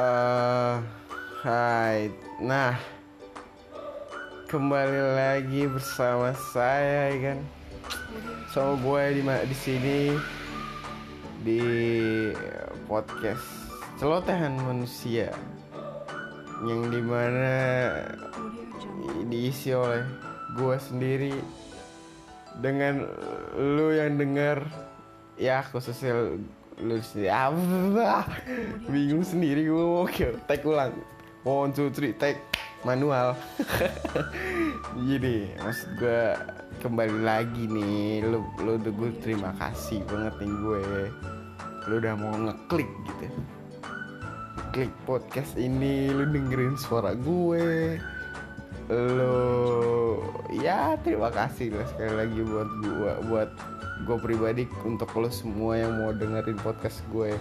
Eh, hai. Nah, kembali lagi bersama saya ya kan. Sama gue di di sini di podcast celotehan manusia yang di mana diisi oleh gue sendiri dengan lu yang denger ya khususnya lu sendiri ah, bingung sendiri gue oke take ulang. One two three take manual. Jadi maksud gue kembali lagi nih lu lu udah gue terima kasih banget nih gue. Lu udah mau ngeklik gitu. Klik podcast ini lu dengerin suara gue. Lo ya terima kasih lah sekali lagi buat gua buat gue pribadi untuk lo semua yang mau dengerin podcast gue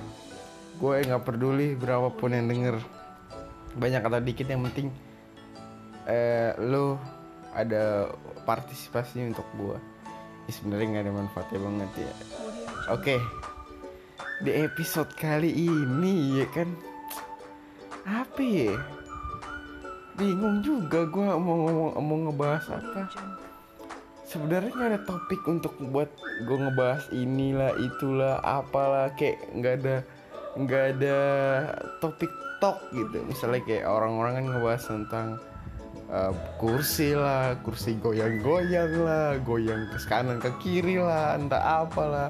gue nggak peduli berapapun yang denger. Banyak atau dikit yang penting eh, lo ada partisipasi untuk gue ya, sebenarnya nggak ada manfaatnya banget ya. Oke di episode kali ini ya kan? Apa ya bingung juga gue mau ngomong mau ngebahas apa. Sebenarnya nggak ada topik untuk buat gue ngebahas inilah itulah apalah kayak nggak ada nggak ada topik talk gitu. Misalnya kayak orang-orang kan ngebahas tentang uh, kursi lah kursi goyang-goyang lah goyang ke kanan ke kiri lah entah apalah.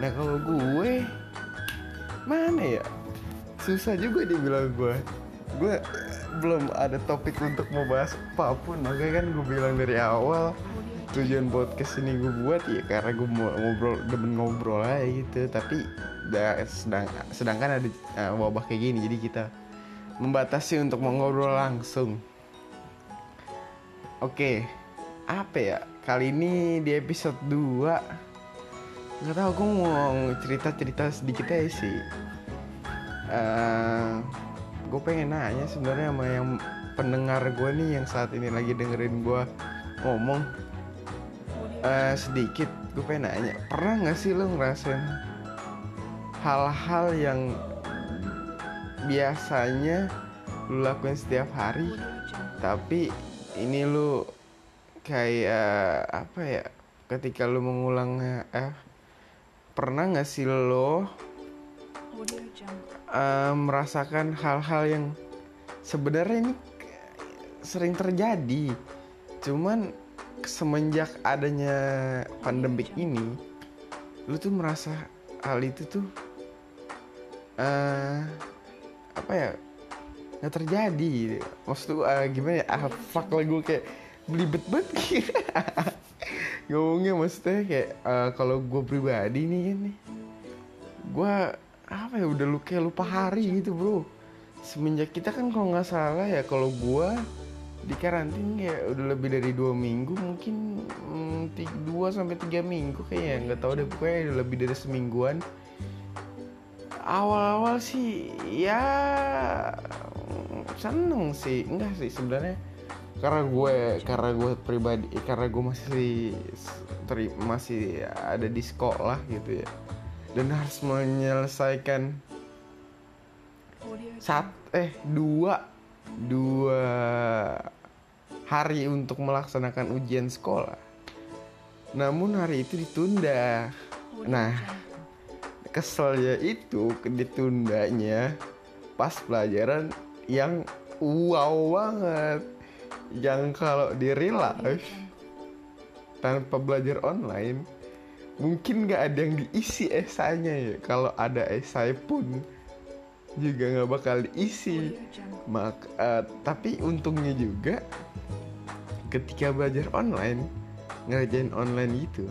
Nah kalau gue mana ya? Susah juga dibilang gue gue belum ada topik untuk membahas apa pun. Makanya kan gue bilang dari awal tujuan podcast ini gue buat ya karena gue mau ngobrol demen ngobrol aja gitu. Tapi da, sedang, sedangkan ada uh, wabah kayak gini jadi kita membatasi untuk mengobrol langsung. Oke apa ya? Kali ini di episode 2 nggak tahu gue mau cerita cerita sedikit aja sih. Uh, gue pengen nanya sebenarnya sama yang pendengar gue nih yang saat ini lagi dengerin gue ngomong. Uh, sedikit gue pengen nanya pernah nggak sih lo ngerasain hal-hal yang biasanya lo lakuin setiap hari tapi ini lo kayak apa ya ketika lo mengulangnya eh pernah nggak sih lo uh, merasakan hal-hal yang sebenarnya ini sering terjadi. Cuman semenjak adanya pandemik ini lu tuh merasa hal itu tuh uh, apa ya nggak terjadi. Maksud uh, gimana ya? Ah fuck lah gue kayak belibet banget. Ngomongnya maksudnya kayak uh, kalau gue pribadi nih kan nih gue apa ya udah lu kayak lupa hari gitu bro. Semenjak kita kan kalau nggak salah ya kalau gua di karantin ya udah lebih dari dua minggu mungkin hmm, dua sampai tiga minggu kayaknya nggak tahu deh pokoknya udah lebih dari semingguan. Awal-awal sih ya seneng sih. Enggak sih sebenarnya. Karena gue karena gue pribadi karena gue masih teri, masih ada di sekolah gitu ya dan harus menyelesaikan sat eh dua dua hari untuk melaksanakan ujian sekolah. Namun hari itu ditunda. Nah keselnya itu ditundanya pas pelajaran yang wow banget. Yang kalau di real life tanpa belajar online mungkin nggak ada yang diisi esanya ya. Kalau ada esai pun juga nggak bakal diisi. Mak uh, tapi untungnya juga ketika belajar online ngerjain online itu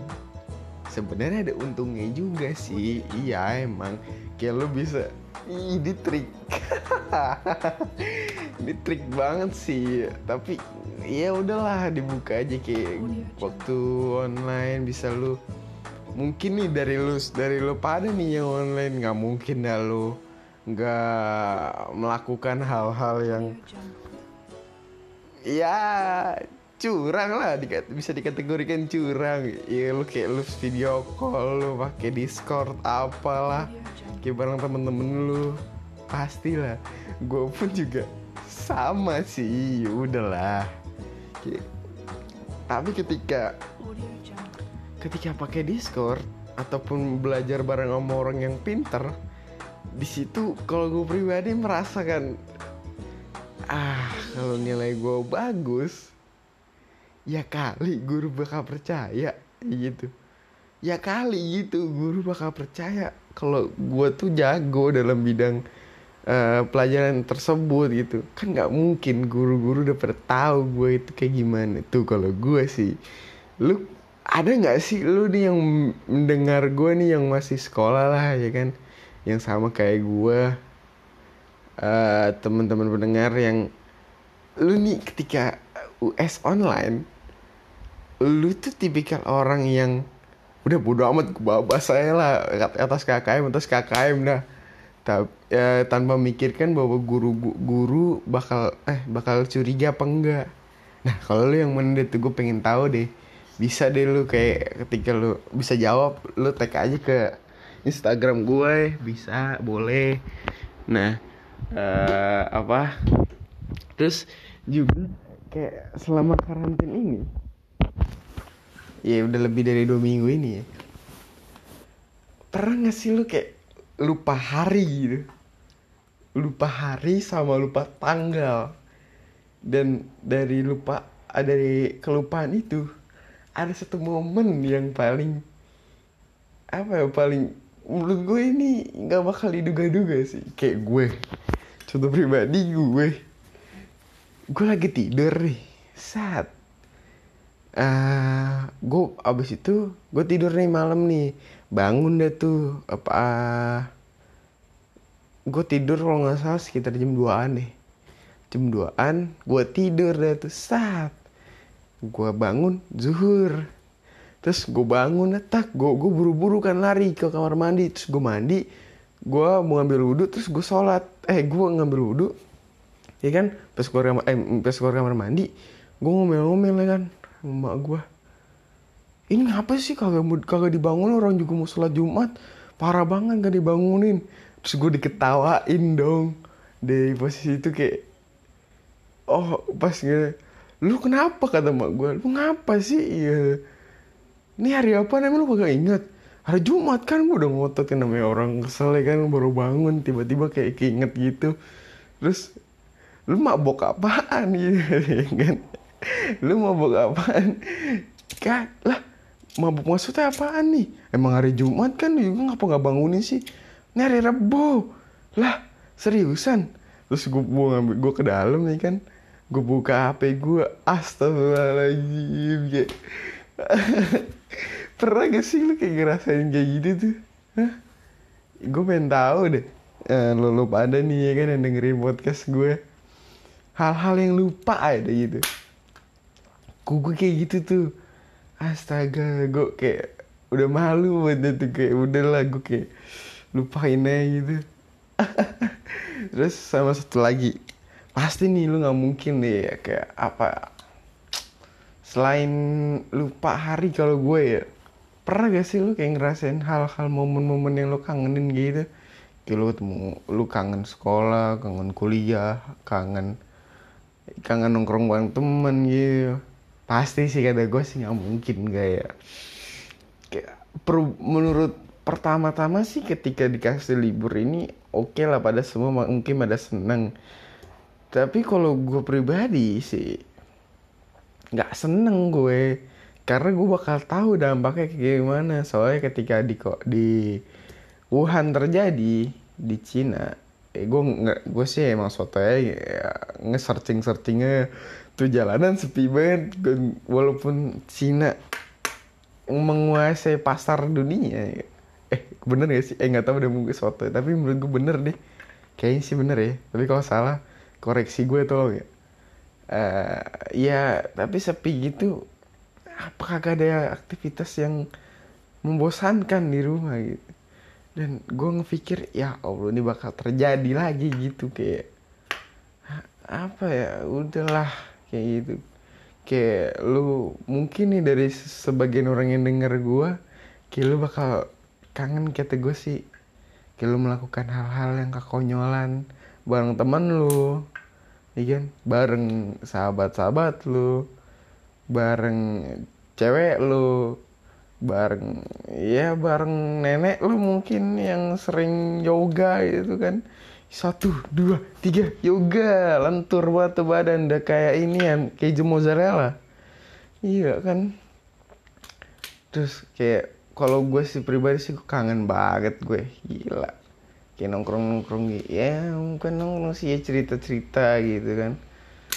sebenarnya ada untungnya juga sih. Iya emang. Kayak lo bisa ini trik. Ini trik banget sih. Tapi ya udahlah dibuka aja kayak waktu online bisa lu mungkin nih dari lu dari lu pada nih yang online nggak mungkin dah lu nggak melakukan hal-hal yang ya curang lah bisa dikategorikan curang. Ya lu kayak lu video call lu pakai discord apalah. Kayak bareng temen-temen lu. Pastilah gue pun juga sama sih udahlah. Kayak- tapi ketika ketika pakai Discord ataupun belajar bareng sama orang yang pinter di situ kalau gue pribadi merasakan ah kalau nilai gue bagus ya kali guru bakal percaya gitu. Ya kali gitu guru bakal percaya kalau gue tuh jago dalam bidang eh, pelajaran tersebut gitu. Kan nggak mungkin guru-guru udah pada tahu gue itu kayak gimana tuh kalau gue sih. Lu ada nggak sih lu nih yang mendengar gue nih yang masih sekolah lah ya kan? Yang sama kayak gue eh teman-teman pendengar yang lu nih ketika US online lu tuh tipikal orang yang udah bodo amat bawa saya lah atas KKM atas KKM dah. Ta- ya, tanpa memikirkan bahwa guru guru bakal eh bakal curiga apa enggak. Nah kalau lu yang mendet tuh gue pengen tahu deh bisa deh lu kayak ketika lu bisa jawab lu tag aja ke Instagram gue bisa boleh. Nah eh, apa? Terus juga kayak selama karantin ini ya udah lebih dari dua minggu ini ya pernah gak sih lu kayak lupa hari gitu? Lupa hari sama lupa tanggal. Dan dari lupa dari kelupaan itu ada satu momen yang paling apa ya paling menurut gue ini nggak bakal diduga-duga sih. Kayak gue contoh pribadi gue. Gue lagi tidur nih saat ah gue abis itu gue tidur nih malam nih. Bangun deh tuh apa gue tidur kalau nggak salah sekitar jam 2an deh. Jam 2an gue tidur deh tuh saat gue bangun zuhur. Terus gue bangun tak gue gue buru-buru kan lari ke kamar mandi. Terus gue mandi gue mau ngambil wudhu terus gue sholat. Eh gue ngambil wudhu ya kan? Pas keluar kamar eh pas keluar kamar mandi gue ngomel-ngomel ya kan? Emak gue ini ngapa sih kagak kagak dibangun? Orang juga mau sholat jumat. Parah banget gak dibangunin. Terus gue diketawain dong. Dari posisi itu kayak oh pas gitu lu kenapa kata emak gue lu ngapa sih? Iya. Ini hari apa namanya? Lu kagak inget hari Jumat kan gue udah ngotot kan namanya orang kesel ya kan baru bangun tiba-tiba kayak keinget gitu. Terus lu mabok apaan? Gitu ya kan? Lu mabok apaan? Kan lah mabok maksudnya apaan nih? Emang hari Jumat kan juga ngapa nggak bangunin sih? Ini hari Rebo. Lah seriusan? Terus gue gua ngambil gue ke dalam nih kan gue buka HP gue astagfirullahaladzim kayak pernah gak sih lu kayak ngerasain kayak gitu tuh? Hah? gue pengen tahu deh. Eh, lo lo pada nih ya kan yang dengerin podcast gue hal-hal yang lupa ada gitu. Gue kayak gitu tuh? Astaga gue kayak udah malu banget tuh kayak udah lah gue kayak lupain aja gitu. Terus sama satu lagi pasti nih lu nggak mungkin deh ya, kayak apa selain lupa hari kalau gue ya pernah gak sih lu kayak ngerasain hal-hal momen-momen yang lu kangenin gitu? Kayak lu ketemu lu kangen sekolah kangen kuliah kangen kangen nongkrong bareng temen gitu. Pasti sih kata gue sih nggak mungkin gak ya. Kayak per- menurut pertama-tama sih ketika dikasih libur ini oke lah pada semua mungkin pada seneng tapi kalau gue pribadi sih nggak seneng gue. Karena gue bakal tahu dampaknya kayak gimana. Soalnya ketika di kok di Wuhan terjadi di Cina eh gue nggak gue sih emang soto ya, nge searching searchingnya tuh jalanan sepi banget. Walaupun Cina menguasai pasar dunia eh bener gak sih? Eh nggak tahu udah mungkin soto tapi menurut gue bener deh. Kayaknya sih bener ya. Tapi kalau salah koreksi gue tolong ya. Eh ya tapi sepi gitu. Apakah gak ada aktivitas yang membosankan di rumah gitu. Dan gue ngepikir ya allah ini bakal terjadi lagi gitu kayak. "Hah, apa ya udahlah kayak gitu. Kayak lu mungkin nih dari sebagian orang yang denger gue kayak lu bakal kangen kata gue sih. Kayak lu melakukan hal-hal yang kekonyolan bareng temen lu. Iya kan? Bareng sahabat-sahabat lu. Bareng cewek lu. Bareng ya bareng nenek lu mungkin yang sering yoga gitu kan. Satu dua tiga yoga. Lentur batu badan udah kayak ini ya keju mozzarella. Iya kan? Terus kayak kalau gue sih pribadi sih kangen banget gue. Gila kayak nongkrong nongkrong gitu. Ya mungkin nongkrong sih ya cerita cerita gitu kan.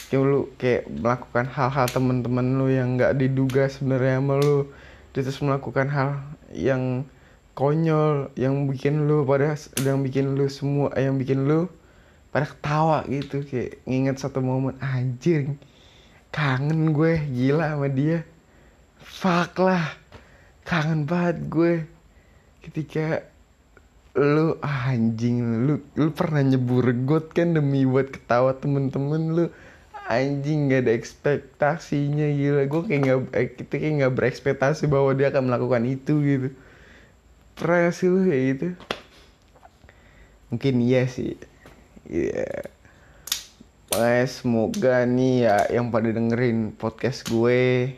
Kayak lu kayak melakukan hal-hal temen-temen lu yang nggak diduga sebenarnya sama lu. Terus melakukan hal yang konyol yang bikin lu pada yang bikin lu semua yang bikin lu pada ketawa gitu. Kayak nginget satu momen anjir kangen gue gila sama dia. Fuck lah kangen banget gue. Ketika lu anjing lu lu pernah nyebur got kan demi buat ketawa temen-temen lu? Anjing gak ada ekspektasinya gila. Gue kayak nggak eh, kita kayak nggak berekspektasi bahwa dia akan melakukan itu gitu. Pernah sih lu kayak gitu? Mungkin iya sih. Iya. Yeah. semoga nih ya yang pada dengerin podcast gue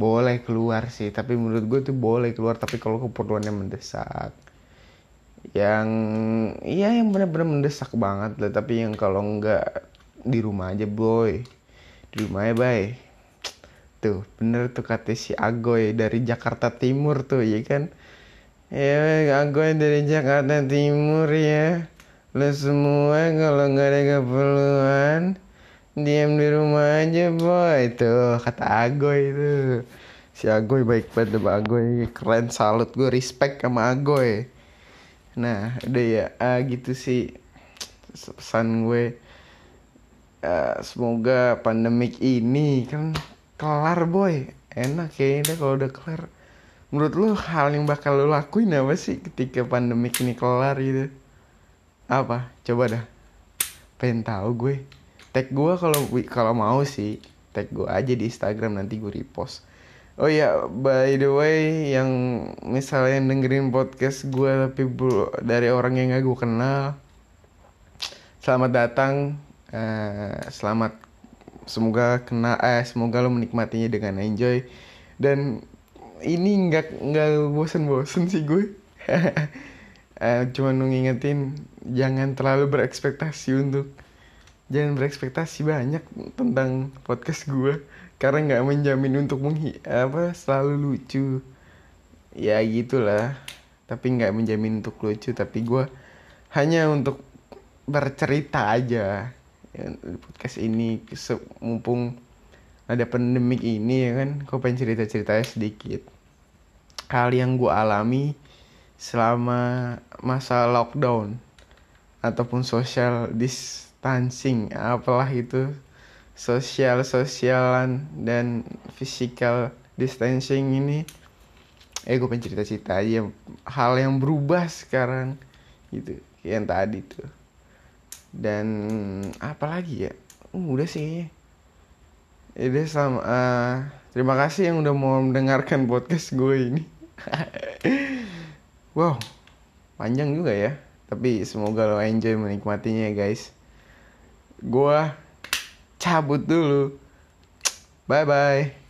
boleh keluar sih. Tapi menurut gue tuh boleh keluar tapi kalau keperluannya mendesak yang iya yang benar-benar mendesak banget lah. Tapi yang kalau enggak di rumah aja boy. Di rumah ya bay. Tuh bener tuh kata si Agoy dari Jakarta Timur tuh ya kan? Ya Agoy dari Jakarta Timur ya lo semua kalau nggak ada keperluan diam di rumah aja boy. Tuh kata Agoy itu si Agoy baik banget deh Agoy. Keren salut. Gue respect sama Agoy nah udah ya uh, gitu sih pesan gue. Uh, semoga pandemik ini kan kelar boy. Enak kayaknya kalau udah kelar. Menurut lu hal yang bakal lu lakuin apa sih ketika pandemik ini kelar gitu? Apa? Coba dah. Pengen tahu gue. Tag gue kalau kalau mau sih tag gue aja di Instagram nanti gue repost oh ya by the way yang misalnya dengerin podcast gue tapi bu, dari orang yang gak gue kenal selamat datang. Uh, selamat semoga kena eh semoga lo menikmatinya dengan enjoy. Dan ini nggak nggak bosen-bosen sih gue uh, cuma ngingetin jangan terlalu berekspektasi untuk jangan berekspektasi banyak tentang podcast gue karena nggak menjamin untuk menghi apa selalu lucu. Ya gitulah. Tapi nggak menjamin untuk lucu. Tapi gue hanya untuk bercerita aja. Ya, podcast ini mumpung ada pandemik ini ya kan? Gue pengen cerita ceritanya sedikit. Hal yang gue alami selama masa lockdown ataupun social dis distancing apalah itu. Sosial sosialan dan physical distancing ini eh gue pengen cerita aja hal yang berubah sekarang gitu yang tadi tuh. Dan apa lagi ya? Uh, udah sih udah sama uh, terima kasih yang udah mau mendengarkan podcast gue ini. Wow panjang juga ya. Tapi semoga lo enjoy menikmatinya ya guys Gua cabut dulu. Bye bye.